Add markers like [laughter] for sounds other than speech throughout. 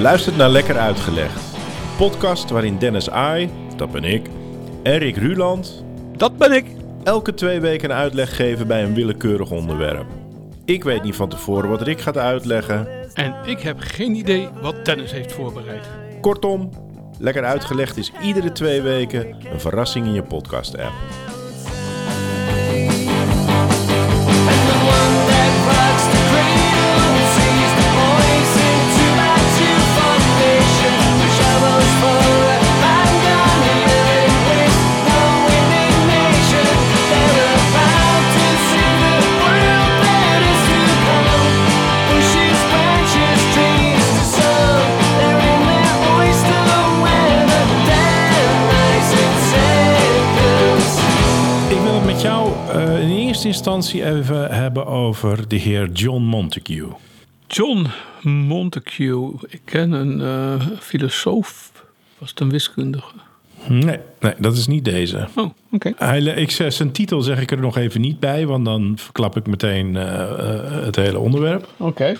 luistert naar Lekker Uitgelegd. Een podcast waarin Dennis Ai, dat ben ik, en Rick Ruland Dat ben ik. elke twee weken een uitleg geven bij een willekeurig onderwerp. Ik weet niet van tevoren wat Rick gaat uitleggen. En ik heb geen idee wat Dennis heeft voorbereid. Kortom, Lekker Uitgelegd is iedere twee weken een verrassing in je podcast-app. Eerste instantie even hebben over de heer John Montague. John Montague. Ik ken een eh, filosoof. Was het een wiskundige? Nee, nee, dat is niet deze. Oh, oké. Ik, zeg- zijn titel zeg ik er nog even niet bij, want dan verklap ik meteen eh, eh, het hele onderwerp. Oké.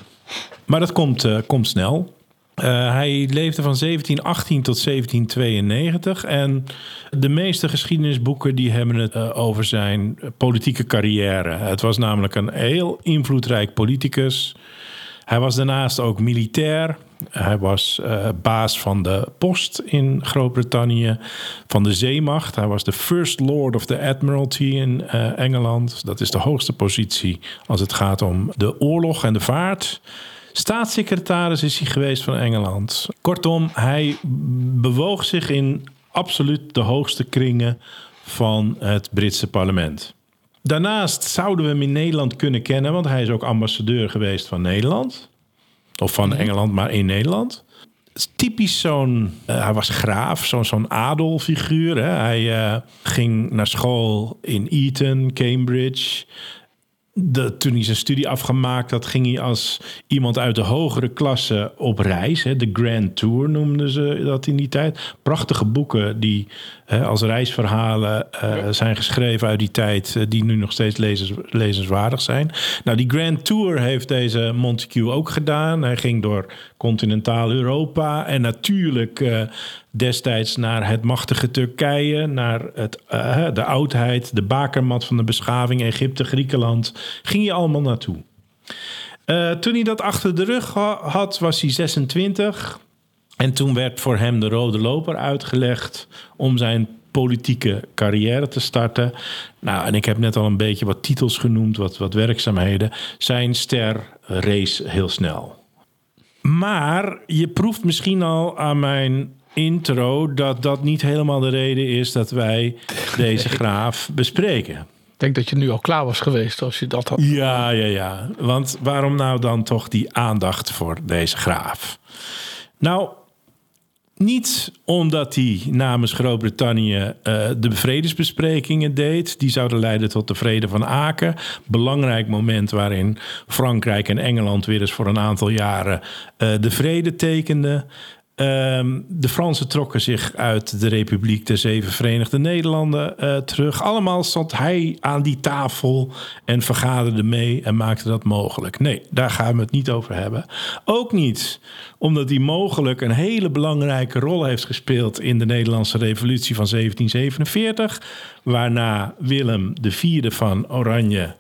Maar dat komt, eh, komt snel. Eh, hij leefde van 1718 tot 1792 en de meeste geschiedenisboeken die hebben het eh, over zijn politieke carrière. Het was namelijk een heel invloedrijk politicus. Hij was daarnaast ook militair. Hij was eh, baas van de post in Groot-Brittannië, van de zeemacht. Hij was de First Lord of the Admiralty in Engeland. Dat is de hoogste positie als het gaat om de oorlog en de vaart. Staatssecretaris is hij geweest van Engeland. Kortom, hij bewoog zich in absoluut de hoogste kringen van het Britse parlement. Daarnaast zouden we hem in Nederland kunnen kennen, want hij is ook ambassadeur geweest van Nederland. Of van Engeland, maar in Nederland. Typisch zo'n. eh, hij was graaf, zo'n zo'n adelfiguur. Hè? Hij eh, ging naar school in Eton, Cambridge. De, toen hij zijn studie afgemaakt had, ging hij als iemand uit de hogere klasse op reis. Hè? De Grand Tour noemden ze dat in die tijd. Prachtige boeken die als reisverhalen eh, zijn geschreven uit die tijd, eh, die nu nog steeds lezens, lezenswaardig zijn. Nou, die Grand Tour heeft deze Montague ook gedaan. Hij ging door continentaal Europa en natuurlijk eh, destijds naar het machtige Turkije, naar het, de oudheid, de bakermat van de beschaving, Egypte, Griekenland. Ging hij allemaal naartoe. Toen hij dat achter de rug ha- had, was hij 26. En toen werd voor hem de rode loper uitgelegd om zijn politieke carrière te starten. Nou, en ik heb net al een beetje wat titels genoemd, wat, wat werkzaamheden. Zijn ster race heel snel. Maar je proeft misschien al aan mijn intro dat dat niet helemaal de reden is dat wij deze [laughs] graaf bespreken. Ik denk dat je nu al klaar was geweest als je dat had. Ja, ja, ja. Want waarom nou dan toch die aandacht voor deze graaf? Nou, niet omdat hij namens Groot-Brittannië eh, de vredesbesprekingen deed. Die zouden leiden tot de vrede van Aken. Belangrijk moment waarin Frankrijk en Engeland weer eens voor een aantal jaren eh, de vrede tekenden. Ehm, de Fransen trokken zich uit de Republiek der Zeven Verenigde Nederlanden eh, terug. Allemaal stond hij aan die tafel en vergaderde mee en maakte dat mogelijk. Nee, daar gaan we het niet over hebben. Ook niet omdat hij mogelijk een hele belangrijke rol heeft gespeeld in de Nederlandse Revolutie van 1747, waarna Willem IV van Oranje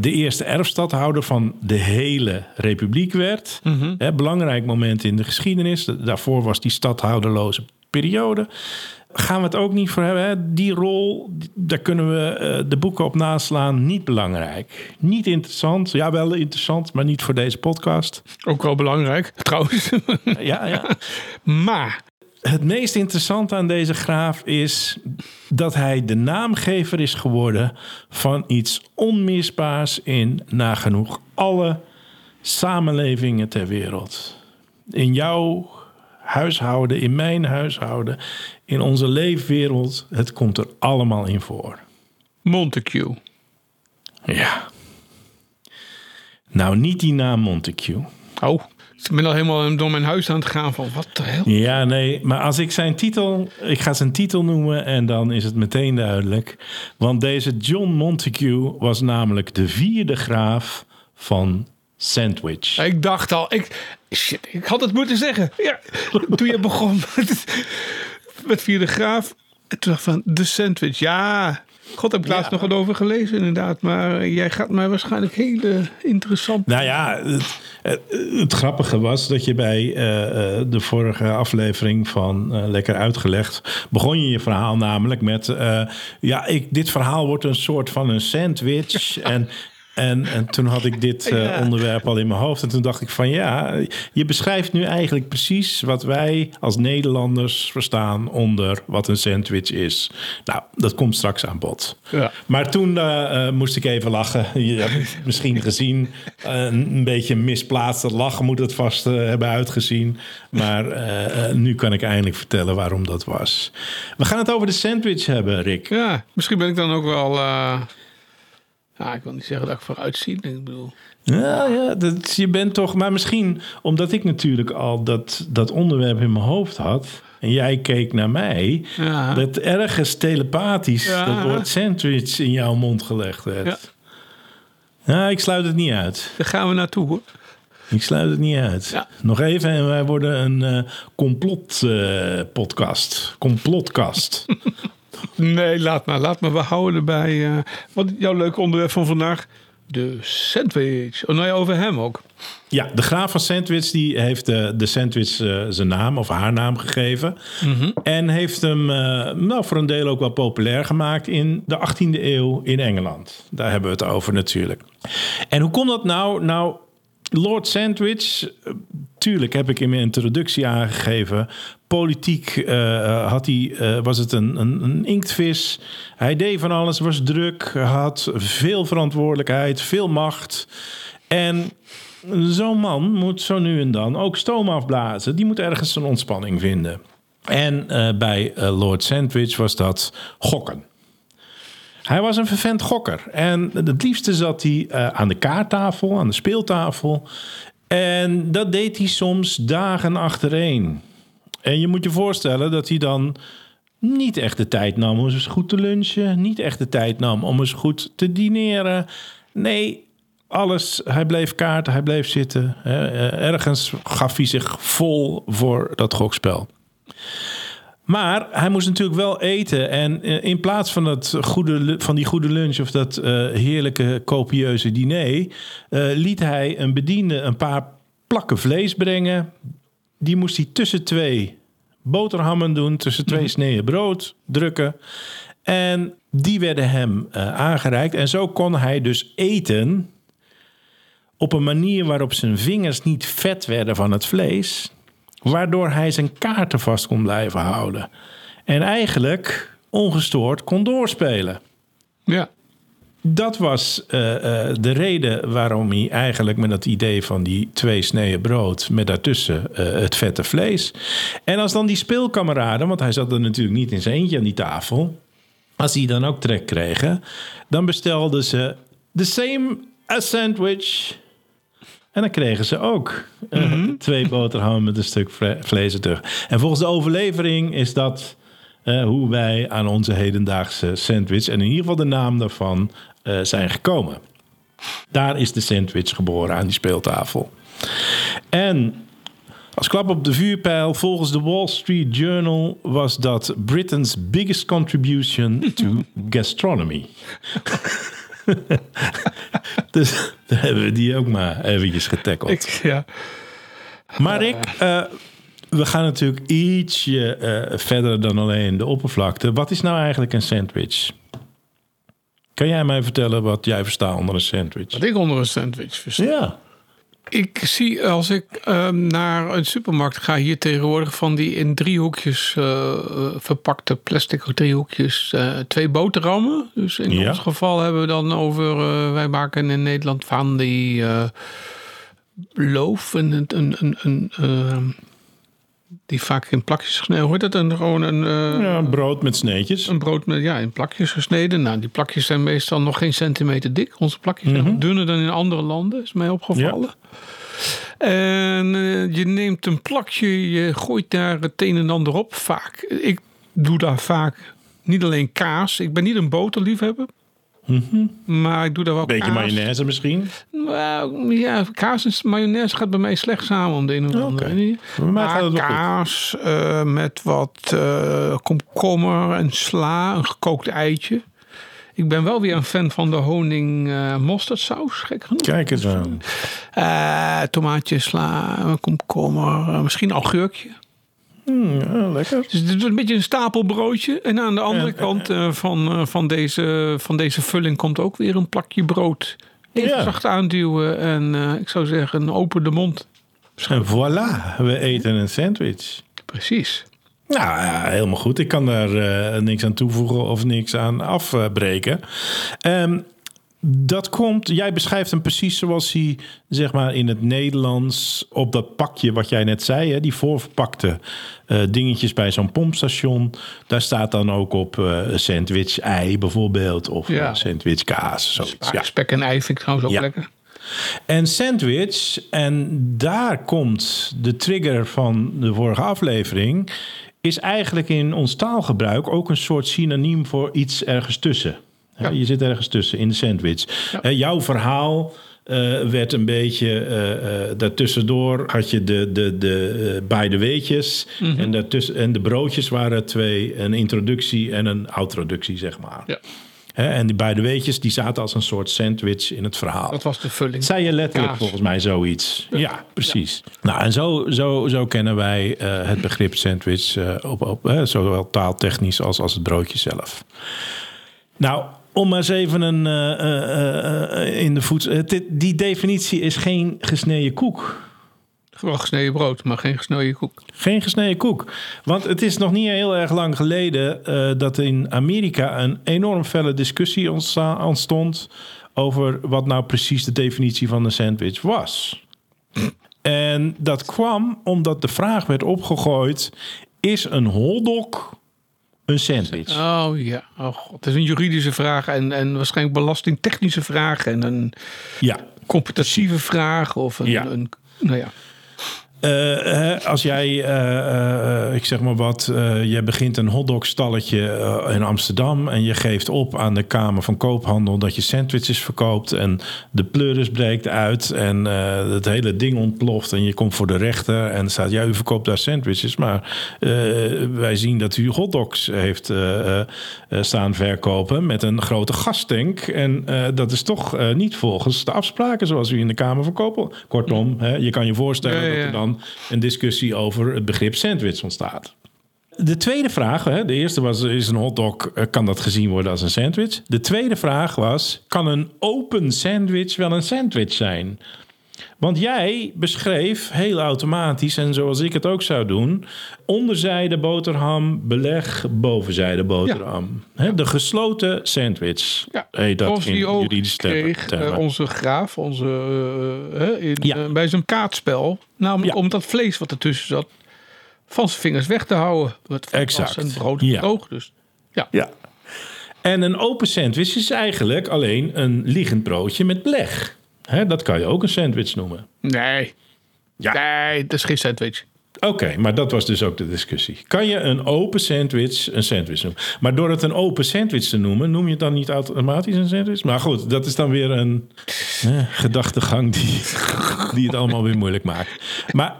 de eerste erfstadhouder van de hele republiek werd. Hè, belangrijk moment in de geschiedenis. Daarvoor was die stadhouderloze periode. Gaan we het ook niet voor hebben. Hè? Die rol, daar kunnen we eh, de boeken op naslaan. Niet belangrijk. Niet interessant. Ja, wel interessant, maar niet voor deze podcast. Ook wel belangrijk, [laughs] trouwens. Ja, ja. [laughs] maar, Het meest interessante aan deze graaf is dat hij de naamgever is geworden van iets onmisbaars in nagenoeg alle samenlevingen ter wereld. In jouw huishouden, in mijn huishouden, in onze leefwereld, het komt er allemaal in voor. Montague. Ja. Nou, niet die naam Montague. Oh, ik ben al helemaal door mijn huis aan het gaan van wat de hel. Ja, nee, maar als ik zijn titel, ik ga zijn titel noemen en dan is het meteen duidelijk. Want deze John Montague was namelijk de vierde graaf van Sandwich. Ik dacht al, ik, Shit, ik had het moeten zeggen. Ja, toen je begon met, met Vierde Graaf. En toen dacht van, de sandwich. Ja, god, heb ik laatst nog wat over gelezen inderdaad. Maar jij gaat mij waarschijnlijk hele interessant... Nou ja, het, het, het grappige was dat je bij eh, eh, de vorige aflevering van eh, Lekker Uitgelegd... begon je je verhaal namelijk met... ja, ik, dit verhaal wordt een soort van een sandwich. [laughs] En, en, en toen had ik dit [laughs] eh, onderwerp al in mijn hoofd. En toen dacht ik van ja, je beschrijft nu eigenlijk precies... wat wij als Nederlanders verstaan onder wat een sandwich is. Nou, dat komt straks aan bod. Ja. Maar toen eh, eh, moest ik even lachen. [laughs] Je hebt het misschien gezien. Een beetje misplaatst lachen moet het vast hebben uitgezien. Maar nu kan ik eindelijk vertellen waarom dat was. We gaan het over de sandwich hebben, Rick. Ja, misschien ben ik dan ook wel... ja, ik wil niet zeggen dat ik vooruitzie. Ik bedoel... Ja, ja dat, je bent toch... Maar misschien omdat ik natuurlijk al dat, dat onderwerp in mijn hoofd had... en jij keek naar mij... Ja. dat ergens telepathisch Ja. dat woord sandwich in jouw mond gelegd werd. Ja. ik sluit het niet uit. Daar gaan we naartoe hoor. Ik sluit het niet uit. Ja. Nog even en wij worden een eh, complot podcast. [laughs] Nee, laat maar. Laat maar. We houden erbij. eh, wat jouw leuke onderwerp van vandaag? De sandwich. Oh, nou ja, over hem ook. ja, de graaf van Sandwich die heeft eh, de sandwich eh, zijn naam of haar naam gegeven. En heeft hem eh, nou, voor een deel ook wel populair gemaakt in de 18e eeuw in Engeland. Daar hebben we het over natuurlijk. En hoe komt dat nou? Nou, Lord Sandwich, eh, tuurlijk heb ik in mijn introductie aangegeven. Politiek eh, had hij, eh, was het een, een, een inktvis. Hij deed van alles, was druk, had veel verantwoordelijkheid, veel macht. En zo'n man moet zo nu en dan ook stoom afblazen. Die moet ergens een ontspanning vinden. En eh, bij eh, Lord Sandwich was dat gokken. Hij was een vervent gokker. En het liefste zat hij eh, aan de kaarttafel, aan de speeltafel. En dat deed hij soms dagen achtereen. En je moet je voorstellen dat hij dan niet echt de tijd nam om eens goed te lunchen. Niet echt de tijd nam om eens goed te dineren. Nee, alles. Hij bleef kaarten, hij bleef zitten. Eh, Ergens gaf hij zich vol voor dat gokspel. Maar hij moest natuurlijk wel eten. En eh, in plaats van, dat goede, van die goede lunch of dat eh, heerlijke copieuze diner, eh, liet hij een bediende een paar plakken vlees brengen. Die moest hij tussen twee boterhammen doen, tussen twee sneden brood drukken. En die werden hem eh, aangereikt. En zo kon hij dus eten op een manier waarop zijn vingers niet vet werden van het vlees, waardoor hij zijn kaarten vast kon blijven houden. En eigenlijk ongestoord kon doorspelen. Ja. Dat was eh, eh, de reden waarom hij eigenlijk met dat idee van die twee sneden brood met daartussen eh, het vette vlees. En als dan die speelkameraden, want hij zat er natuurlijk niet in zijn eentje aan die tafel, als die dan ook trek kregen, dan bestelden ze the same a sandwich. En dan kregen ze ook eh, twee boterhammen met een stuk vle- vlees er terug. En volgens de overlevering is dat eh, hoe wij aan onze hedendaagse sandwich, en in ieder geval de naam daarvan, eh, zijn gekomen. Daar is de sandwich geboren aan die speeltafel. En als klap op de vuurpijl, volgens de Wall Street Journal was dat Britain's biggest contribution to gastronomy. [laughs] [laughs] dus daar hebben we die ook maar eventjes getackeld. Ik, ja. Maar Rick, eh, we gaan natuurlijk ietsje eh, verder dan alleen de oppervlakte. Wat is nou eigenlijk een sandwich? Kan jij mij vertellen wat jij verstaat onder een sandwich? Wat ik onder een sandwich versta. Ja. Ik zie als ik ehm, naar een supermarkt ga hier tegenwoordig van die in driehoekjes eh, verpakte plastic driehoekjes eh, twee boterhammen. Dus in Ja. ons geval hebben we dan over, eh, wij maken in Nederland van die loof en een, een, een, een ehm, die vaak in plakjes gesneden wordt. Dat een gewoon een, eh, ja, brood met sneetjes. een brood met, ja, in plakjes gesneden. Nou, die plakjes zijn meestal nog geen centimeter dik. Onze plakjes zijn dunner dan in andere landen, is mij opgevallen. En eh, je neemt een plakje, je gooit daar het een en ander op. Vaak, ik doe daar vaak niet alleen kaas. Ik ben niet een boterliefhebber. Maar ik doe daar wel Beetje kaas. mayonaise misschien. Nou, ja, kaas en mayonaise gaat bij mij slecht samen om de een of andere manier. Maar kaas eh, met wat eh, komkommer en sla, een gekookt eitje. Ik ben wel weer een fan van de honing eh mosterdsaus, gek genoeg. Kijk eens aan. Eh, tomaatje, sla, komkommer, misschien augurkje. Mm, ja, lekker. Dus het is een beetje een stapelbroodje. En aan de andere Ja. kant eh, van, eh, van, deze, van deze vulling komt ook weer een plakje brood. Even Ja. zacht aanduwen en eh, ik zou zeggen open de mond. En voilà, we eten een sandwich. Precies. Nou, ja, helemaal goed. Ik kan daar eh, niks aan toevoegen of niks aan afbreken. Ehm, dat komt, jij beschrijft hem precies zoals hij, zeg maar, in het Nederlands op dat pakje wat jij net zei, hè, die voorverpakte eh, dingetjes bij zo'n pompstation. Daar staat dan ook op eh, sandwich ei bijvoorbeeld, of Ja. eh, sandwich kaas. Zoiets. Ja. spek en ei vind ik trouwens ook Ja. lekker. En sandwich, en daar komt de trigger van de vorige aflevering, is eigenlijk in ons taalgebruik ook een soort synoniem voor iets ergens tussen. Hè, Je zit ergens tussen in de sandwich. Jouw verhaal eh, werd een beetje eh eh, daartussendoor had je de, de, de beide weetjes en, daartussen, en de broodjes waren twee, een introductie en een outroductie, zeg maar. Ja. En die beide weetjes die zaten als een soort sandwich in het verhaal. Dat was de vulling. Zei je letterlijk Kaas. volgens mij zoiets. Ja, precies. Nou, en zo, zo, zo kennen wij het begrip sandwich, op, op, zowel taaltechnisch als, als het broodje zelf. Nou, om maar eens even een, eh, eh, eh, in de voet... die definitie is geen gesneden koek. Wel gesneden brood, maar geen gesneden koek. Geen gesneden koek. Want het is nog niet heel erg lang geleden dat in Amerika een enorm felle discussie ontstond over wat nou precies de definitie van een sandwich was. En dat kwam omdat de vraag werd opgegooid: is een hotdog een sandwich? Oh ja, oh god. Het is een juridische vraag en, en waarschijnlijk belastingtechnische vraag en een Ja. competitieve vraag of een, Ja. een nou ja. Eh, hè, als jij, eh, eh, ik zeg maar wat, je begint een hotdogstalletje in Amsterdam en je geeft op aan de Kamer van Koophandel dat je sandwiches verkoopt en de pleuris breekt uit en het hele ding ontploft en je komt voor de rechter en staat, ja, u verkoopt daar sandwiches, maar wij zien dat u hotdogs heeft staan verkopen met een grote gastank en dat is toch niet volgens de afspraken zoals u in de Kamer van Koophandel. Kortom, hè, je kan je voorstellen Ja, ja, dat er dan een discussie over het begrip sandwich ontstaat. De tweede vraag, hè, de eerste was: is een hotdog, eh, kan dat gezien worden als een sandwich? De tweede vraag was: kan een open sandwich wel een sandwich zijn? Want jij beschreef heel automatisch, en zoals ik het ook zou doen, onderzijde boterham, beleg, bovenzijde boterham. Hè, de gesloten sandwich. Ja, heet dat zoals in die ook juridische termen. kreeg eh, onze graaf onze, eh, hè, in, Ja. eh, bij zijn kaartspel. Namelijk Ja. om dat vlees wat ertussen zat van zijn vingers weg te houden. Het Exact. was en brood Ja. droog dus. Ja. Ja. En een open sandwich is eigenlijk alleen een liggend broodje met beleg. Hè, dat kan je ook een sandwich noemen. Nee. Ja. Nee, dat is geen sandwich. Oké, maar dat was dus ook de discussie. Kan je een open sandwich een sandwich noemen? Maar door het een open sandwich te noemen, noem je het dan niet automatisch een sandwich? Maar goed, dat is dan weer een eh, gedachtegang die, die het allemaal weer moeilijk maakt. Maar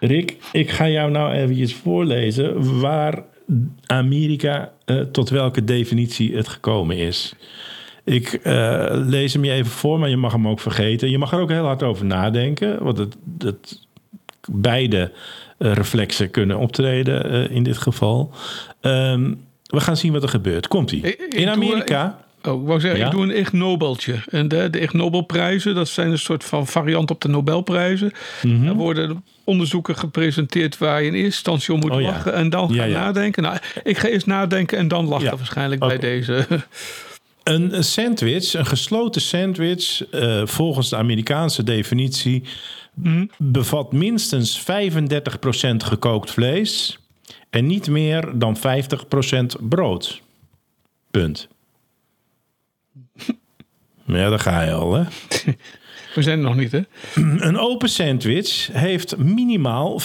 Rick, ik ga jou nou eventjes voorlezen waar Amerika eh, tot welke definitie het gekomen is. Ik eh, lees hem je even voor, maar je mag hem ook vergeten. Je mag er ook heel hard over nadenken, want het, het, beide eh, reflexen kunnen optreden eh, in dit geval. Ehm, we gaan zien wat er gebeurt. Komt-ie. In Amerika... Oh, ik wou zeggen, Ja? ik doe een Ig Nobeltje. En de, de Ig Nobelprijzen, dat zijn een soort van variant op de Nobelprijzen. Mhm. Er worden onderzoeken gepresenteerd waar je in eerste instantie om moet Oh ja. lachen en dan Ja, gaan nadenken. Nou, ik ga eerst nadenken en dan lachen waarschijnlijk bij deze. [laughs] Een sandwich, een gesloten sandwich, eh, volgens de Amerikaanse definitie, bevat minstens 35% gekookt vlees en niet meer dan 50% brood. Punt. [laughs] Ja, daar ga je al, hè? [laughs] We zijn er nog niet, hè? [clears throat] Een open sandwich heeft minimaal 50%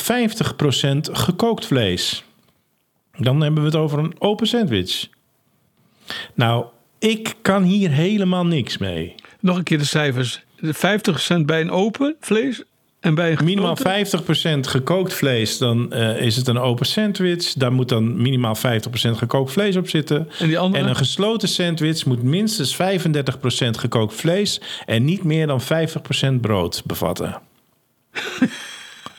gekookt vlees. Dan hebben we het over een open sandwich. Nou, Ik kan hier helemaal niks mee. Nog een keer de cijfers. De 50 cent bij een open vlees en bij een Minimaal gesloten? 50% gekookt vlees, dan eh, is het een open sandwich. Daar moet dan minimaal 50% gekookt vlees op zitten. En die andere? En een gesloten sandwich moet minstens 35% gekookt vlees en niet meer dan 50% brood bevatten. [laughs]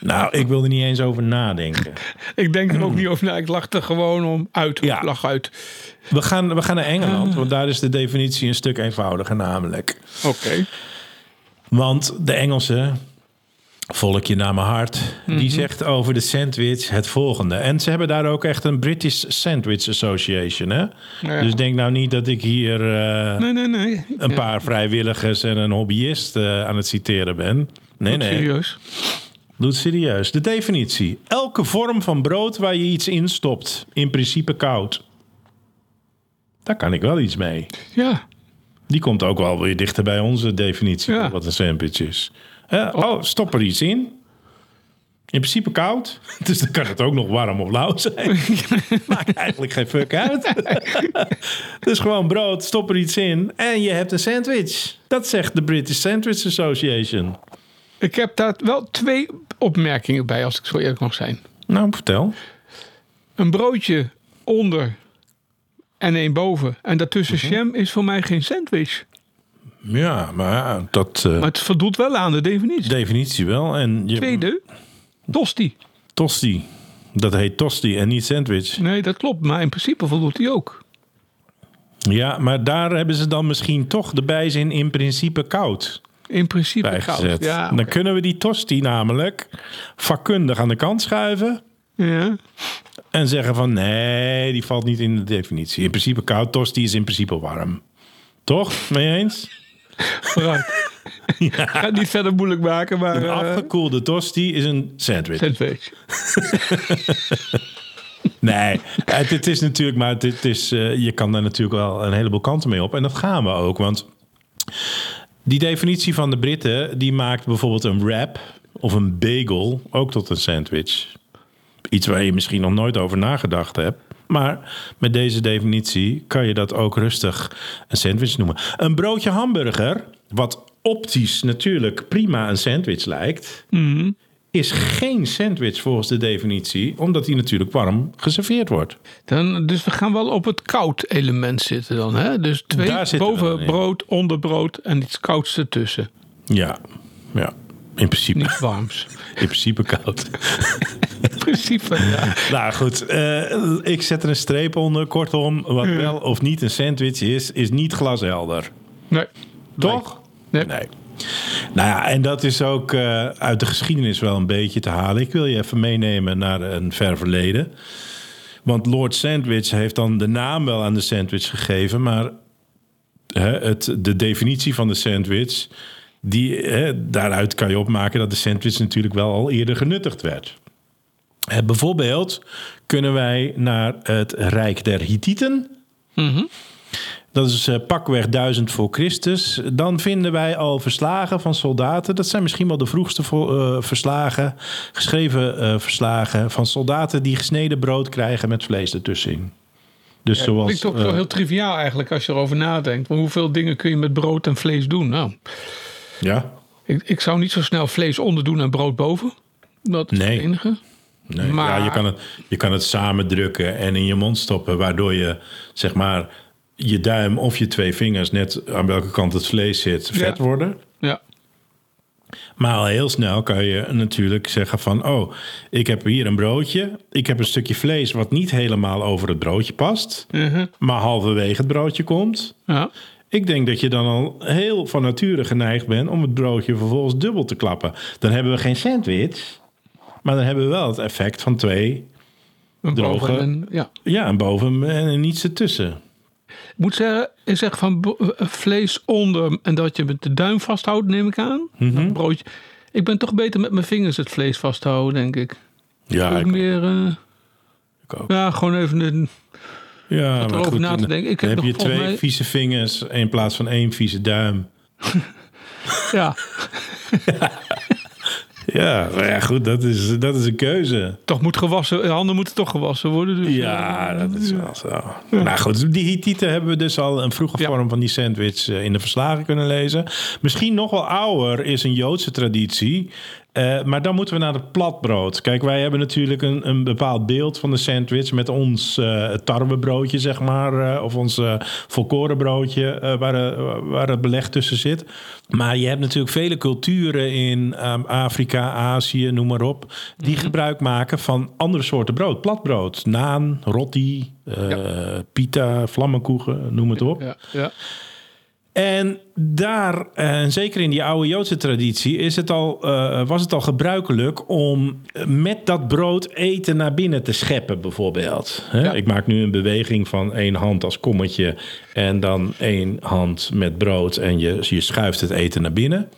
nou, ik wil er niet eens over nadenken. [laughs] Ik denk er ook niet over na. Ik lach er gewoon om uit. Ja. Lach uit. We gaan, we gaan naar Engeland, want daar is de definitie een stuk eenvoudiger namelijk. Oké. Want de Engelse, volkje naar mijn hart, die zegt over de sandwich het volgende. En ze hebben daar ook echt een British Sandwich Association. Hè? Ja. Dus denk nou niet dat ik hier eh, Nee, nee, nee. een Ja, paar vrijwilligers en een hobbyist eh, aan het citeren ben. Nee, nee. Serieus. Doe het serieus. De definitie. Elke vorm van brood waar je iets in stopt. In principe koud. Daar kan ik wel iets mee. Ja. Die komt ook wel weer dichter bij onze definitie Ja. van wat een sandwich is. Eh, oh, stop er iets in. In principe koud. [laughs] Dus dan kan het ook nog warm of lauw zijn. [laughs] Maakt eigenlijk geen fuck uit. [laughs] dus gewoon brood, stop er iets in en je hebt een sandwich. Dat zegt de British Sandwich Association. Ik heb daar wel twee opmerkingen bij, als ik zo eerlijk mag zijn. Nou, vertel. Een broodje onder en één boven. En daartussen Mhm. jam is voor mij geen sandwich. Ja, maar dat eh, Maar het voldoet wel aan de definitie. definitie wel. En je, Tweede, tosti. tosti. Dat heet tosti en niet sandwich. Nee, dat klopt. Maar in principe voldoet die ook. Ja, maar daar hebben ze dan misschien toch de bijzin in principe koud In principe koud. Ja, Dan kunnen we die tosti namelijk vakkundig aan de kant schuiven. ja. En zeggen van nee, die valt niet in de definitie. In principe koud, tosti is in principe warm. Toch? Mee eens? Vooruit. [laughs] Ik ga het niet verder moeilijk maken, maar... Een eh, afgekoelde tosti is een sandwich. sandwich. [laughs] Nee, het, het is natuurlijk, maar het is, eh, je kan daar natuurlijk wel een heleboel kanten mee op. En dat gaan we ook, want die definitie van de Britten, die maakt bijvoorbeeld een wrap of een bagel ook tot een sandwich. Iets waar je misschien nog nooit over nagedacht hebt. Maar met deze definitie kan je dat ook rustig een sandwich noemen. Een broodje hamburger, wat optisch natuurlijk prima een sandwich lijkt, is geen sandwich volgens de definitie, omdat die natuurlijk warm geserveerd wordt. Dan, dus we gaan wel op het koud element zitten dan. Hè? Dus twee boven brood, onder brood en iets kouds ertussen. Ja, ja. In principe, Niet warms. [laughs] in principe koud. [laughs] In principe, ja. nou goed, eh, ik zet er een streep onder. Kortom, wat wel of niet een sandwich is, is niet glashelder. Nee. Toch? Nee. Nee. Nou ja, en dat is ook eh, uit de geschiedenis wel een beetje te halen. Ik wil je even meenemen naar een ver verleden. Want Lord Sandwich heeft dan de naam wel aan de sandwich gegeven, maar hè, het, de definitie van de sandwich, die, hè, daaruit kan je opmaken dat de sandwich natuurlijk wel al eerder genuttigd werd. Eh, bijvoorbeeld kunnen wij naar het Rijk der Hittieten. Dat is eh, pakweg 1000 voor Christus. Dan vinden wij al verslagen van soldaten. Dat zijn misschien wel de vroegste eh, verslagen, geschreven eh, verslagen van soldaten die gesneden brood krijgen met vlees ertussenin. Dus zoals. Klinkt ook zo heel triviaal eigenlijk als je erover nadenkt. Maar hoeveel dingen kun je met brood en vlees doen? Nou, ja, ik, ik zou niet zo snel vlees onder doen en brood boven. Dat is Nee. het enige. nee, Maar- ja je, kan het, je kan het samen drukken en in je mond stoppen, waardoor je zeg maar je duim of je twee vingers, net aan welke kant het vlees zit, vet Ja. worden. Ja. Maar al heel snel kan je natuurlijk zeggen van... oh, ik heb hier een broodje. Ik heb een stukje vlees wat niet helemaal over het broodje past... Mhm. maar halverwege het broodje komt. ja. Ik denk dat je dan al heel van nature geneigd bent... om het broodje vervolgens dubbel te klappen. Dan hebben we geen sandwich... maar dan hebben we wel het effect van twee... Een Droge. boven en- ja. ja, een boven en niets ertussen. Ik moet zeggen, ik zeg van eh, vlees onder en dat je met de duim vasthoudt, neem ik aan. Een broodje. Ik ben toch beter met mijn vingers het vlees vasthouden, denk ik. Ja, Ook ik, meer, eh, ik ook. ja, gewoon even een, Ja, maar erover goed, na te denken. Ik heb heb je twee mij- vieze vingers in plaats van één vieze duim. [laughs] ja. Ja, [laughs] maar ja, goed, dat is, dat is een keuze. Toch moet gewassen, handen moeten toch gewassen worden. Dus, Ja, dat is wel zo. Nou goed, die Hittiten hebben we dus al een vroege Ja. vorm van die sandwich eh, in de verslagen kunnen lezen. Misschien nog wel ouder is een Joodse traditie. Eh, maar dan moeten we naar het platbrood. Kijk, wij hebben natuurlijk een, een bepaald beeld van de sandwich met ons eh tarwebroodje, zeg maar. eh, of ons volkorenbroodje waar, waar het beleg tussen zit. Maar je hebt natuurlijk vele culturen in ehm, Afrika, Azië, noem maar op, die gebruik maken van andere soorten brood. Platbrood, naan, roti, eh, pita, vlammenkoegen, noem het op. Ja, ja. En daar, eh, en zeker in die oude Joodse traditie, is het al, eh, was het al gebruikelijk om met dat brood eten naar binnen te scheppen, bijvoorbeeld. Hè? Ja. Ik maak nu een beweging van één hand als kommetje en dan één hand met brood en je, je schuift het eten naar binnen.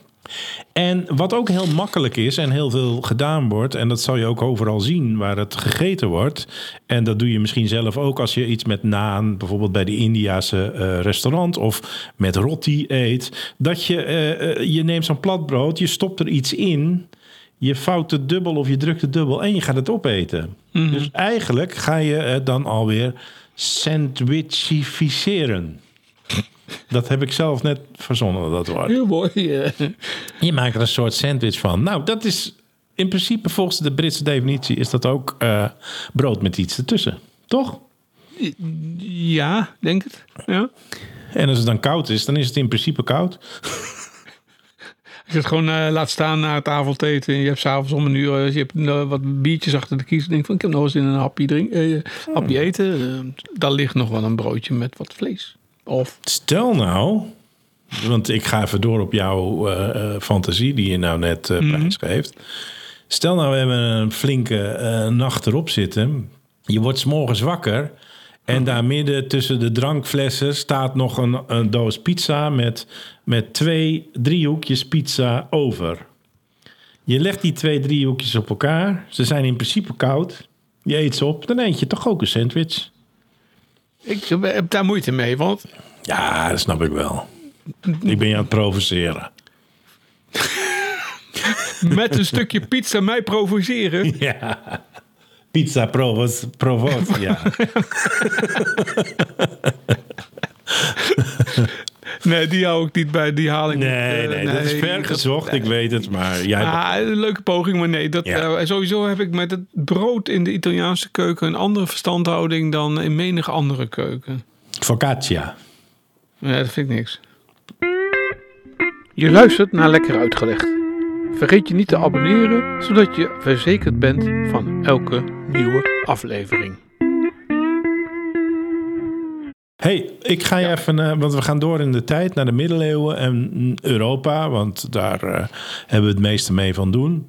En wat ook heel makkelijk is en heel veel gedaan wordt, en dat zal je ook overal zien waar het gegeten wordt. En dat doe je misschien zelf ook als je iets met naan, bijvoorbeeld bij de Indiase eh, restaurant of met roti eet. Dat je, eh, eh, je neemt zo'n platbrood, je stopt er iets in, je vouwt het dubbel of je drukt het dubbel en je gaat het opeten. Dus eigenlijk ga je het dan alweer sandwichificeren. Dat heb ik zelf net verzonnen, dat woord. Heel mooi. eh. Je maakt er een soort sandwich van. Nou, dat is in principe volgens de Britse definitie is dat ook eh, brood met iets ertussen. Toch? Ja, denk het. Ja. En als het dan koud is, dan is het in principe koud. Als je het gewoon eh, laat staan na het avondeten. En je hebt s'avonds om een uur eh, je hebt, eh, wat biertjes achter de kies. En denk van, ik heb nog eens in een hapje, drink, eh, hapje eten. Eh, daar ligt nog wel een broodje met wat vlees. Of, Stel nou, want ik ga even door op jouw eh, eh, fantasie die je nou net eh prijsgeeft. Stel nou, we hebben een flinke eh, nacht erop zitten. Je wordt 's morgens wakker. En daar midden tussen de drankflessen staat nog een, een doos pizza met, met twee driehoekjes pizza over. Je legt die twee driehoekjes op elkaar. Ze zijn in principe koud. Je eet ze op. Dan eet je toch ook een sandwich. Ik heb daar moeite mee, want Ja, dat snap ik wel. Ik ben je aan het provoceren. met een stukje pizza mij provoceren. [laughs] Ja. Pizza provos, provos, ja. [laughs] Nee, die hou ik niet bij. Die haal ik niet. Nee, Eh, nee, dat is ver gezocht, ik weet het. Maar jij... Ah, een leuke poging, maar nee. Dat, Ja. eh, sowieso heb ik met het brood in de Italiaanse keuken een andere verstandhouding dan in menig andere keuken. Focaccia. Ja, dat vind ik niks. Je luistert naar Lekker Uitgelegd. Vergeet je niet te abonneren, zodat je verzekerd bent van elke nieuwe aflevering. Hey, ik ga je even... eh, want we gaan door in de tijd naar de middeleeuwen en Europa. Want daar eh, hebben we het meeste mee van doen.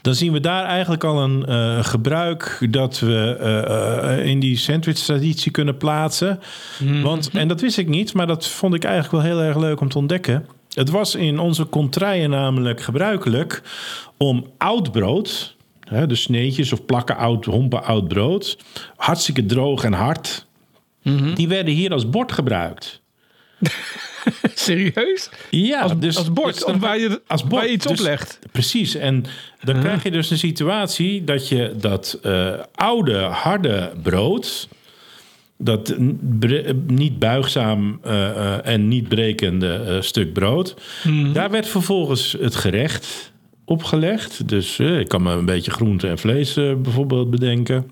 Dan zien we daar eigenlijk al een eh, gebruik dat we in die sandwich-traditie kunnen plaatsen. Want, en dat wist ik niet, maar dat vond ik eigenlijk wel heel erg leuk om te ontdekken. Het was in onze contraien namelijk gebruikelijk om oud brood, hè, dus sneetjes of plakken oud, hompen oud brood, hartstikke droog en hard, die werden hier als bord gebruikt. [laughs] Serieus? Ja, Als, dus, als bord, dus dan- waar je, als bord, waar je iets dus- oplegt. Precies, en dan krijg je dus een situatie dat je dat eh, oude, harde brood, dat niet buigzaam eh, eh, en niet brekende stuk brood, daar werd vervolgens het gerecht opgelegd. Dus ik kan me een beetje groente en vlees bijvoorbeeld bedenken.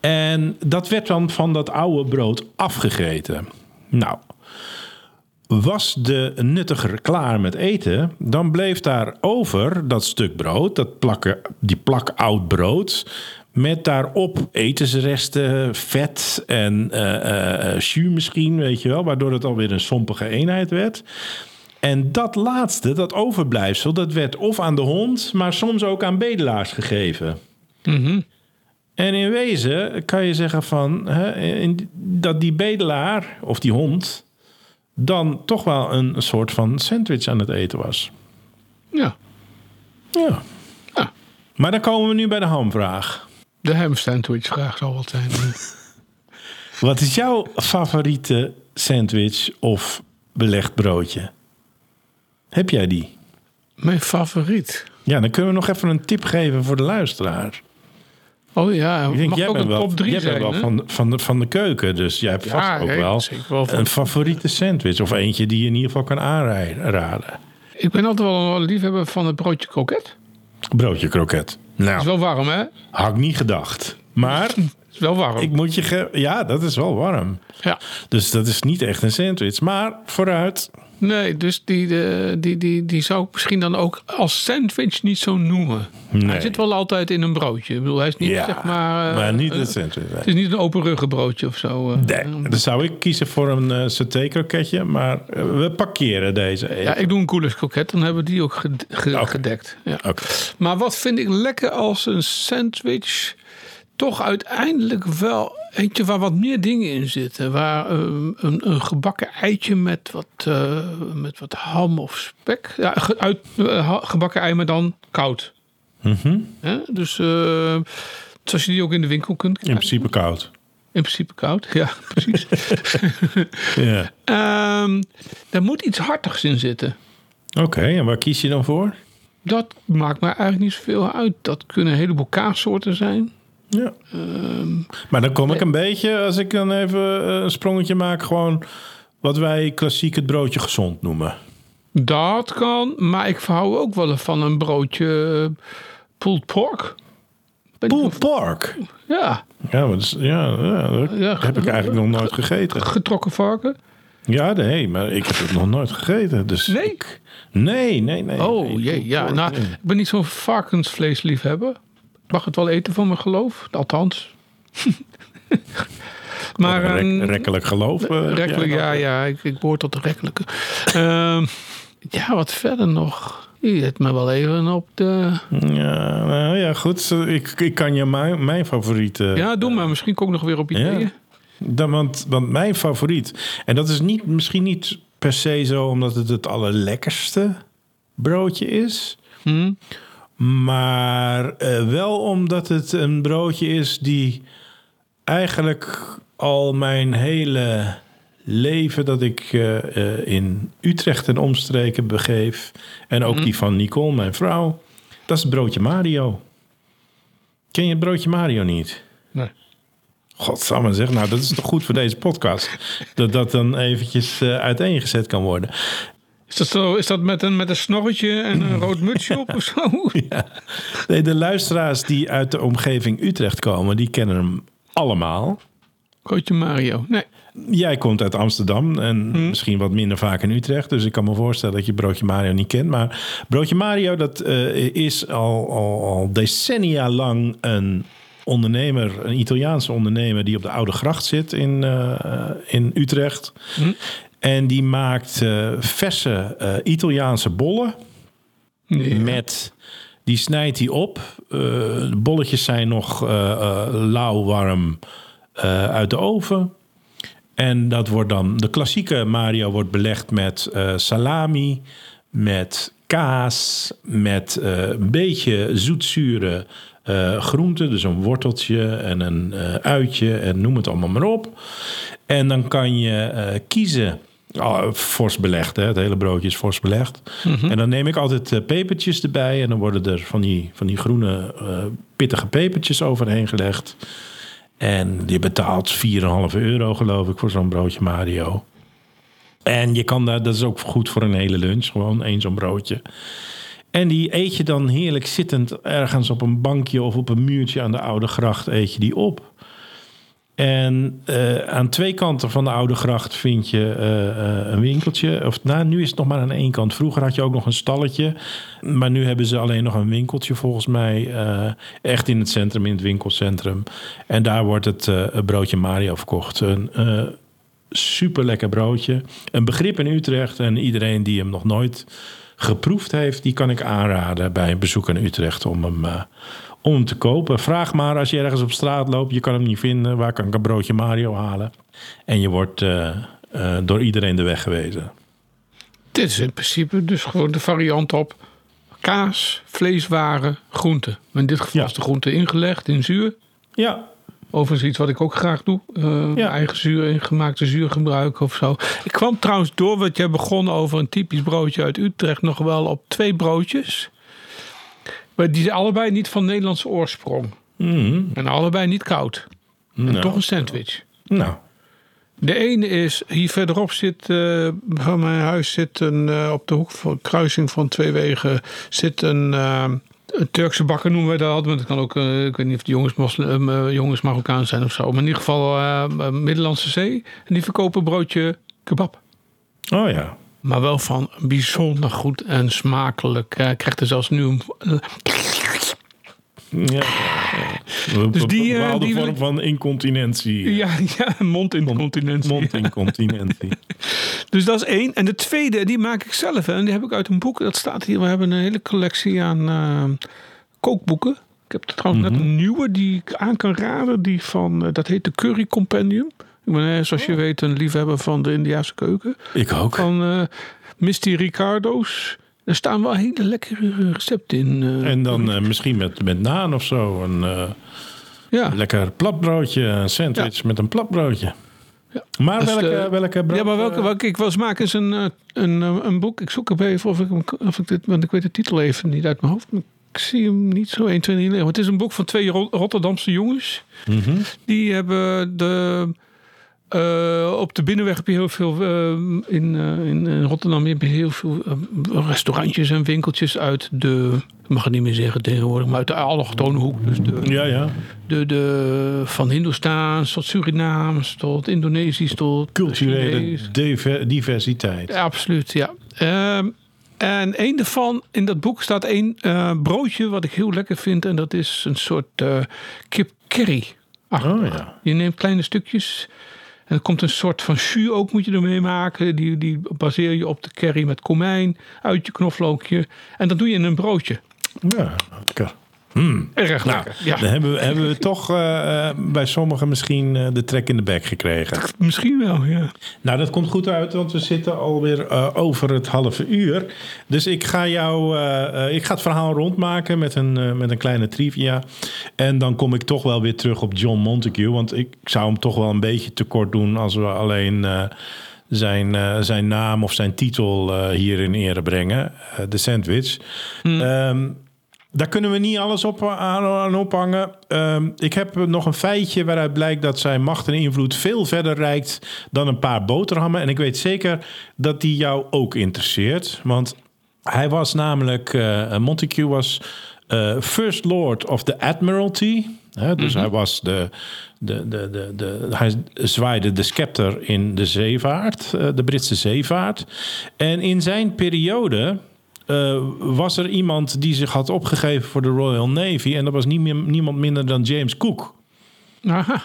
En dat werd dan van dat oude brood afgegeten. Nou, was de nuttiger klaar met eten, dan bleef daar over dat stuk brood, dat plakken, die plak oud brood, met daarop etensresten, vet en eh eh, jus misschien, weet je wel, waardoor het alweer een sompige eenheid werd. En dat laatste, dat overblijfsel, dat werd of aan de hond, maar soms ook aan bedelaars gegeven. En in wezen kan je zeggen van hè, in- dat die bedelaar of die hond dan toch wel een soort van sandwich aan het eten was. Ja, Ja. Ja. Maar dan komen we nu bij de hamvraag. de ham sandwich vraag zal wat zijn. [laughs] Wat is jouw favoriete sandwich of belegd broodje? Heb jij die? Mijn favoriet. Ja, dan kunnen we nog even een tip geven voor de luisteraar. Oh ja, Ik denk, mag jij bent een wel, top 3 jij zijn. bent wel van, van, de, van de keuken, dus jij hebt Ja, vast ook wel een favoriete sandwich. Of eentje die je in ieder geval kan aanraden. Ik ben altijd wel een liefhebber van het broodje kroket. Broodje kroket. Nou, Is wel warm, hè? had ik niet gedacht. Maar [laughs] Is wel warm. ik moet je... Ja, dat is wel warm. Ja. Dus dat is niet echt een sandwich. Maar vooruit. Nee, dus die, eh, die, die, die zou ik misschien dan ook als sandwich niet zo noemen. Nee. Hij zit wel altijd in een broodje. Ik bedoel, hij is niet ja, zeg maar... eh, maar niet een sandwich. nee. het is niet een open ruggenbroodje of zo. eh. Nee, dan zou ik kiezen voor een eh saté kroketje, maar we parkeren deze even. Ja, ik doe een koelers kroket. Dan hebben we die ook ged- ge- Oké. gedekt. Ja. Oké. Maar wat vind ik lekker als een sandwich? Toch uiteindelijk wel eentje waar wat meer dingen in zitten. Waar eh, een, een gebakken eitje met wat, eh, met wat ham of spek. Ja, ge- uit, eh, gebakken ei, maar dan koud. Mhm. Dus eh, zoals je die ook in de winkel kunt In krijgen. principe koud. In principe koud, [laughs] ja, precies. [laughs] Ja. Ehm daar moet iets hartigs in zitten. Oké, en waar kies je dan voor? Dat maakt mij eigenlijk niet zoveel uit. Dat kunnen een heleboel kaassoorten zijn. Ja. maar dan kom ik een beetje, als ik dan even eh, een sprongetje maak, gewoon wat wij klassiek het broodje gezond noemen. Dat kan, maar ik hou ook wel van een broodje eh, pulled pork. Pulled pork. Ja, Ja, maar dat is- ja, ja, dat Ja, heb ik eigenlijk nog nooit gegeten. getrokken varken. Ja, nee, maar ik heb het nog nooit gegeten. Dus Nee? ik- nee, nee, nee. Oh nee, jee, ja. Nou, nee. ik ben niet zo'n varkensvleesliefhebber. Mag het wel eten van mijn geloof, althans. [laughs] maar Rek- ehm, rekkelijk geloof. eh, heb rekkelijk, ja, ja, ik, ik behoor tot de rekkelijke. Ehm, ja, wat verder nog? Je zet me wel even op de... Ja, nou ja, goed. Ik, ik kan je mijn, mijn favoriete... Ja, doe maar. Misschien kom ik nog weer op ideeën. Dan, want, want mijn favoriet... En dat is niet, misschien niet per se zo omdat het het allerlekkerste broodje is. Hm? Maar eh, wel omdat het een broodje is die eigenlijk al mijn hele leven dat ik eh, eh, in Utrecht en omstreken begeef. En ook die van Nicole, mijn vrouw. Dat is het broodje Mario. Ken je het broodje Mario niet? Nee. Godsamme zeg, nou dat is toch goed voor deze podcast. [laughs] Dat dat dan eventjes eh, uiteengezet kan worden. Is dat, zo, is dat met, een, met een snorretje en een rood mutsje op of zo? [laughs] Nee, de luisteraars die uit de omgeving Utrecht komen, die kennen hem allemaal. Broodje Mario. Nee. Jij komt uit Amsterdam en misschien wat minder vaak in Utrecht. Dus ik kan me voorstellen dat je Broodje Mario niet kent. Maar Broodje Mario, dat eh, is al, al, al decennia lang een ondernemer, een Italiaanse ondernemer... die op de Oude Gracht zit in, eh, in Utrecht. En die maakt eh, verse eh, Italiaanse bollen met... Die snijdt hij op. Eh, de bolletjes zijn nog lauw warm uit de oven. En dat wordt dan... De klassieke Mario wordt belegd met salami, met kaas, met een beetje zoetzure eh groenten. Dus een worteltje en een uitje en noem het allemaal maar op. En dan kan je kiezen... Oh, fors belegd, hè? het hele broodje is fors belegd. En dan neem ik altijd eh, pepertjes erbij. En dan worden er van die, van die groene eh, pittige pepertjes overheen gelegd. En je betaalt 4,5 euro, geloof ik, voor zo'n broodje Mario. En je kan daar, dat is ook goed voor een hele lunch, gewoon één zo'n broodje. En die eet je dan heerlijk zittend ergens op een bankje of op een muurtje aan de Oude Gracht, eet je die op. En eh, aan twee kanten van de Oude Gracht vind je eh, eh, een winkeltje. Of nou, nu is het nog maar aan één kant. Vroeger had je ook nog een stalletje. Maar nu hebben ze alleen nog een winkeltje volgens mij. echt in het centrum, in het winkelcentrum. En daar wordt het broodje Mario verkocht. Een super lekker broodje. Een begrip in Utrecht. En iedereen die hem nog nooit geproefd heeft, die kan ik aanraden bij een bezoek in Utrecht om hem, om hem te kopen. Vraag maar als je ergens op straat loopt, je kan hem niet vinden. Waar kan ik een broodje Mario halen? En je wordt eh, eh, door iedereen de weg gewezen. Dit is in principe dus gewoon de variant op kaas, vleeswaren, groenten. In dit geval Ja. is de groente ingelegd in zuur. Ja, Overigens iets wat ik ook graag doe. Eh, Ja. Eigen zuur, ingemaakte zuur gebruiken of zo. Ik kwam trouwens door wat jij begon over een typisch broodje uit Utrecht nog wel op twee broodjes. Maar die zijn allebei niet van Nederlandse oorsprong. Mhm. En allebei niet koud. En Nou. toch een sandwich. Nou, De ene is, hier verderop zit, eh, van mijn huis zit een, eh, op de hoek van kruising van twee wegen, zit een, eh, een Turkse bakker noemen wij dat. Het kan ook, ik weet niet of de jongens, moslim, jongens Marokkaan zijn of zo. Maar in ieder geval Middellandse Zee. En die verkopen broodje kebab. oh ja. Maar wel van bijzonder goed en smakelijk. Hij krijgt er zelfs nu een... ja. Dus die, eh, bepaalde die wil vorm van incontinentie. Ja, ja mondincontinentie. Mondincontinentie. [laughs] Dus dat is één. En de tweede, die maak ik zelf. hè. En die heb ik uit een boek. Dat staat hier. We hebben een hele collectie aan eh, kookboeken. Ik heb trouwens net een nieuwe die ik aan kan raden. Die van, eh, dat heet de Curry Compendium. Ik ben, zoals je weet, een liefhebber van de Indiase keuken. Ik ook. Van eh Misty Ricardo's. Er staan wel hele lekkere recepten in. eh. En dan eh, misschien met, met naan of zo. Een eh, ja. lekker platbroodje. Een sandwich met een platbroodje. Maar Dat is welke, de- welke brood? Ja, maar welke, welke ik wil maken is een, een, een boek. Ik zoek hem even of ik, of ik dit, want ik weet de titel even niet uit mijn hoofd. Maar ik zie hem niet zo 1, 2, 3 liggen. Maar het is een boek van twee Ro- Rotterdamse jongens. mhm. Die hebben de, eh, op de binnenweg heb je heel veel, eh, in, eh, in, Rotterdam heb je heel veel restaurantjes en winkeltjes uit de, ik mag het niet meer zeggen tegenwoordig, maar uit de allochtone hoek. Dus de, Ja, ja. de, de, van Hindoestaans tot Surinaams tot Indonesisch tot Culturele diver- diversiteit. Ja, absoluut, ja. Ehm, en een daarvan, in dat boek staat één broodje wat ik heel lekker vind. En dat is een soort kip curry. Oh ja. Je neemt kleine stukjes. En er komt een soort van jus ook moet je ermee maken. Die, die baseer je op de curry met komijn, uitje, knoflookje. En dat doe je in een broodje. Ja, lekker. Erg Nou, lekker. Ja, dan hebben we, hebben we [laughs] toch eh, eh, bij sommigen misschien eh, de trek in de bek gekregen. misschien wel, ja. Nou, dat komt goed uit, want we zitten alweer eh over het halve uur. Dus ik ga jou, ik ga het verhaal rondmaken met een, met een kleine trivia. En dan kom ik toch wel weer terug op John Montague. Want ik zou hem toch wel een beetje tekort doen als we alleen zijn, zijn naam of zijn titel eh, hier in ere brengen. De sandwich. Ehm, daar kunnen we niet alles op, aan, aan ophangen. Ehm, ik heb nog een feitje waaruit blijkt dat zijn macht en invloed veel verder reikt dan een paar boterhammen. En ik weet zeker dat die jou ook interesseert. Want hij was namelijk, eh Montague was eh, First Lord of the Admiralty. Dus hij was de, de, de, de, de, hij zwaaide de scepter in de zeevaart, eh, de Britse zeevaart. En in zijn periode eh, was er iemand die zich had opgegeven voor de Royal Navy. En dat was niet meer, niemand minder dan James Cook. Aha.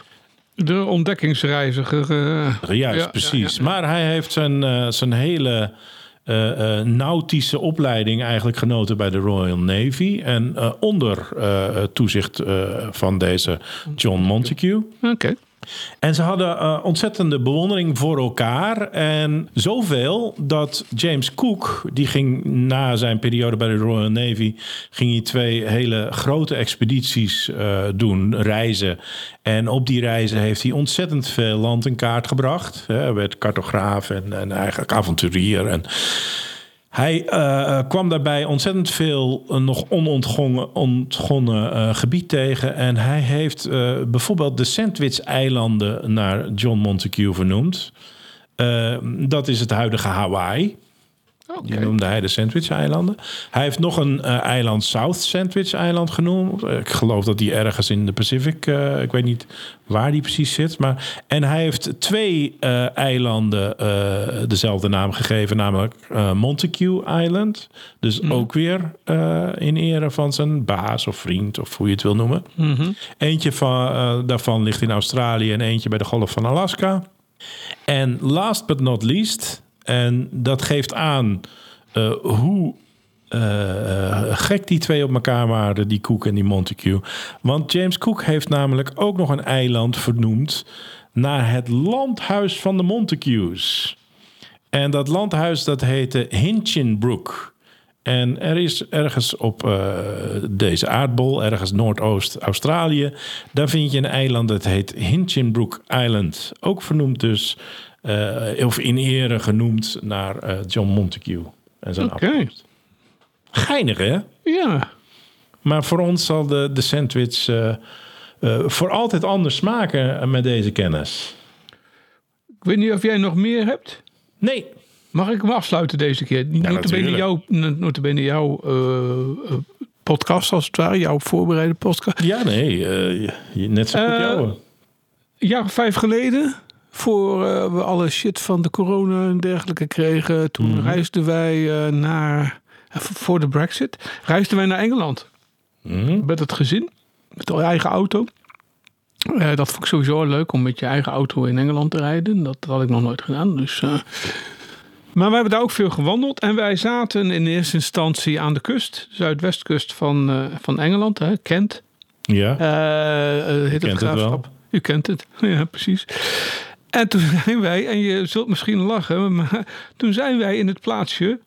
De ontdekkingsreiziger. eh. Juist, Ja, precies. ja, ja. Maar hij heeft zijn, eh, zijn hele eh, nautische opleiding eigenlijk genoten bij de Royal Navy. En onder toezicht van deze John Montague. Oké. En ze hadden eh, ontzettende bewondering voor elkaar. En zoveel dat James Cook, die ging na zijn periode bij de Royal Navy, ging hij twee hele grote expedities eh, doen, reizen. En op die reizen heeft hij ontzettend veel land in kaart gebracht. Hij werd cartograaf en, en eigenlijk avonturier. En hij eh, eh, kwam daarbij ontzettend veel eh, nog onontgonnen ontgonnen, gebied tegen. En hij heeft bijvoorbeeld de Sandwich-eilanden naar John Montague vernoemd. Dat is het huidige Hawaii. Die Oké. noemde hij de Sandwich-eilanden. Hij heeft nog een eh, eiland South Sandwich-eiland genoemd. Ik geloof dat die ergens in de Pacific, eh, ik weet niet waar die precies zit. Maar, en hij heeft twee eh, eilanden dezelfde naam gegeven, namelijk Montague Island. Dus ook weer in ere van zijn baas of vriend, of hoe je het wil noemen. Eentje van, daarvan ligt in Australië en eentje bij de Golf van Alaska. En last but not least, en dat geeft aan eh, hoe eh, eh, gek die twee op elkaar waren, die Cook en die Montague. Want James Cook heeft namelijk ook nog een eiland vernoemd naar het landhuis van de Montagues. En dat landhuis dat heette Hinchinbrook. En er is ergens op deze aardbol, ergens Noordoost-Australië, daar vind je een eiland dat heet Hinchinbrook Island. Ook vernoemd dus, eh, of in ere genoemd naar eh, John Montague en zijn Oké. afkomst. Geinig hè? Ja. Maar voor ons zal de, de sandwich eh, voor altijd anders smaken met deze kennis. Ik weet niet of jij nog meer hebt. Nee. Mag ik hem afsluiten deze keer? Ja, notabene jouw, notabene jouw podcast als het ware. Jouw voorbereide podcast. Ja, nee. net zo goed Eh, jou. Een jaar of vijf geleden, voor eh, we alle shit van de corona en dergelijke kregen, toen Mhm. reisden wij eh, naar, eh, voor de brexit, reisden wij naar Engeland. Mhm. Met het gezin, met de eigen auto. Dat vond ik sowieso leuk om met je eigen auto in Engeland te rijden. Dat, had ik nog nooit gedaan. Dus. Maar we hebben daar ook veel gewandeld. En wij zaten in eerste instantie aan de kust, zuidwestkust van, van Engeland, hè, Kent. Ja. Eh, heet kent het wel. U kent het, [laughs] ja precies. En toen [laughs] zijn wij, en je zult misschien lachen, maar toen zijn wij in het plaatsje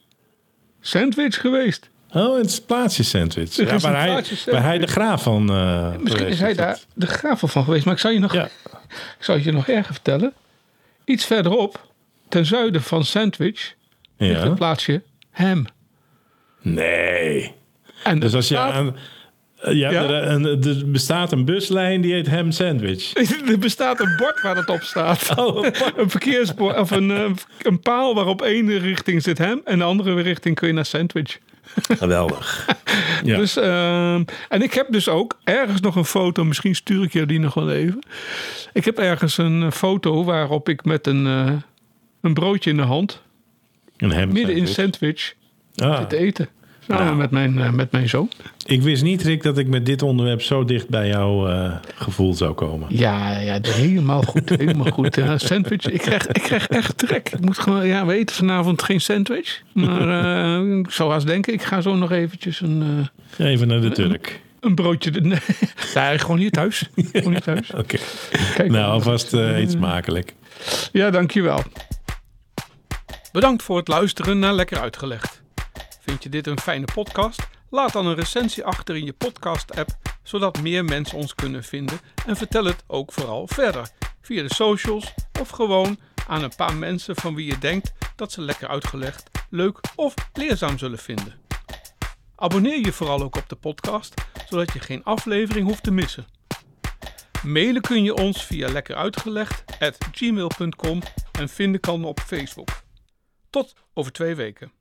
Sandwich geweest. Oh, [laughs] het is plaatsje sandwich. Ja, waar, hij, sandwich. waar hij de graaf van eh Misschien is hij daar de graaf van geweest, maar ik zal je nog, Ja. [laughs] ik zal je nog erger vertellen. Iets verderop, ten zuiden van Sandwich, ligt het Ja. plaatsje Ham. Nee. En Dus als je aan... Ja, Ja? Er, een- er bestaat een buslijn die heet Ham Sandwich. [laughs] Er bestaat een bord waar het op staat. [laughs] Oh, een verkeersbord of een, eh, een paal waarop één richting zit hem en de andere richting kun je naar Sandwich. [laughs] geweldig. Ja. Dus, ehm, en ik heb dus ook ergens nog een foto, misschien stuur ik je die nog wel even. Ik heb ergens een eh, foto waarop ik met een, eh, een broodje in de hand, een ham midden in sandwich. Sandwich, Ah, zit te eten. Samen Nou. met, mijn, eh, met mijn zoon. ik wist niet, Rick, dat ik met dit onderwerp zo dicht bij jouw eh, gevoel zou komen. Ja, ja, helemaal goed. Helemaal goed. Ja, sandwich. Ik krijg, ik krijg echt trek. Ik moet gewoon, ja, we eten vanavond geen sandwich. Maar eh, ik zou haast denken, ik ga zo nog eventjes een, Even naar de Turk. een broodje. Nee, nee, gewoon hier thuis. Gewoon hier thuis. [laughs] Oké. Kijk, Nou, alvast iets smakelijk. Ja, dankjewel. Bedankt voor het luisteren naar Lekker Uitgelegd. Vind je dit een fijne podcast? Laat dan een recensie achter in je podcast-app, zodat meer mensen ons kunnen vinden. En vertel het ook vooral verder, via de socials of gewoon aan een paar mensen van wie je denkt dat ze Lekker Uitgelegd leuk of leerzaam zullen vinden. Abonneer je vooral ook op de podcast, zodat je geen aflevering hoeft te missen. Mailen kun je ons via lekkeruitgelegd@gmail.com en vinden kan op Facebook. Tot over twee weken.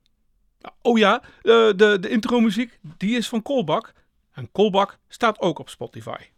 Oh ja, de, de, de intro muziek die is van Kolbak. En Kolbak staat ook op Spotify.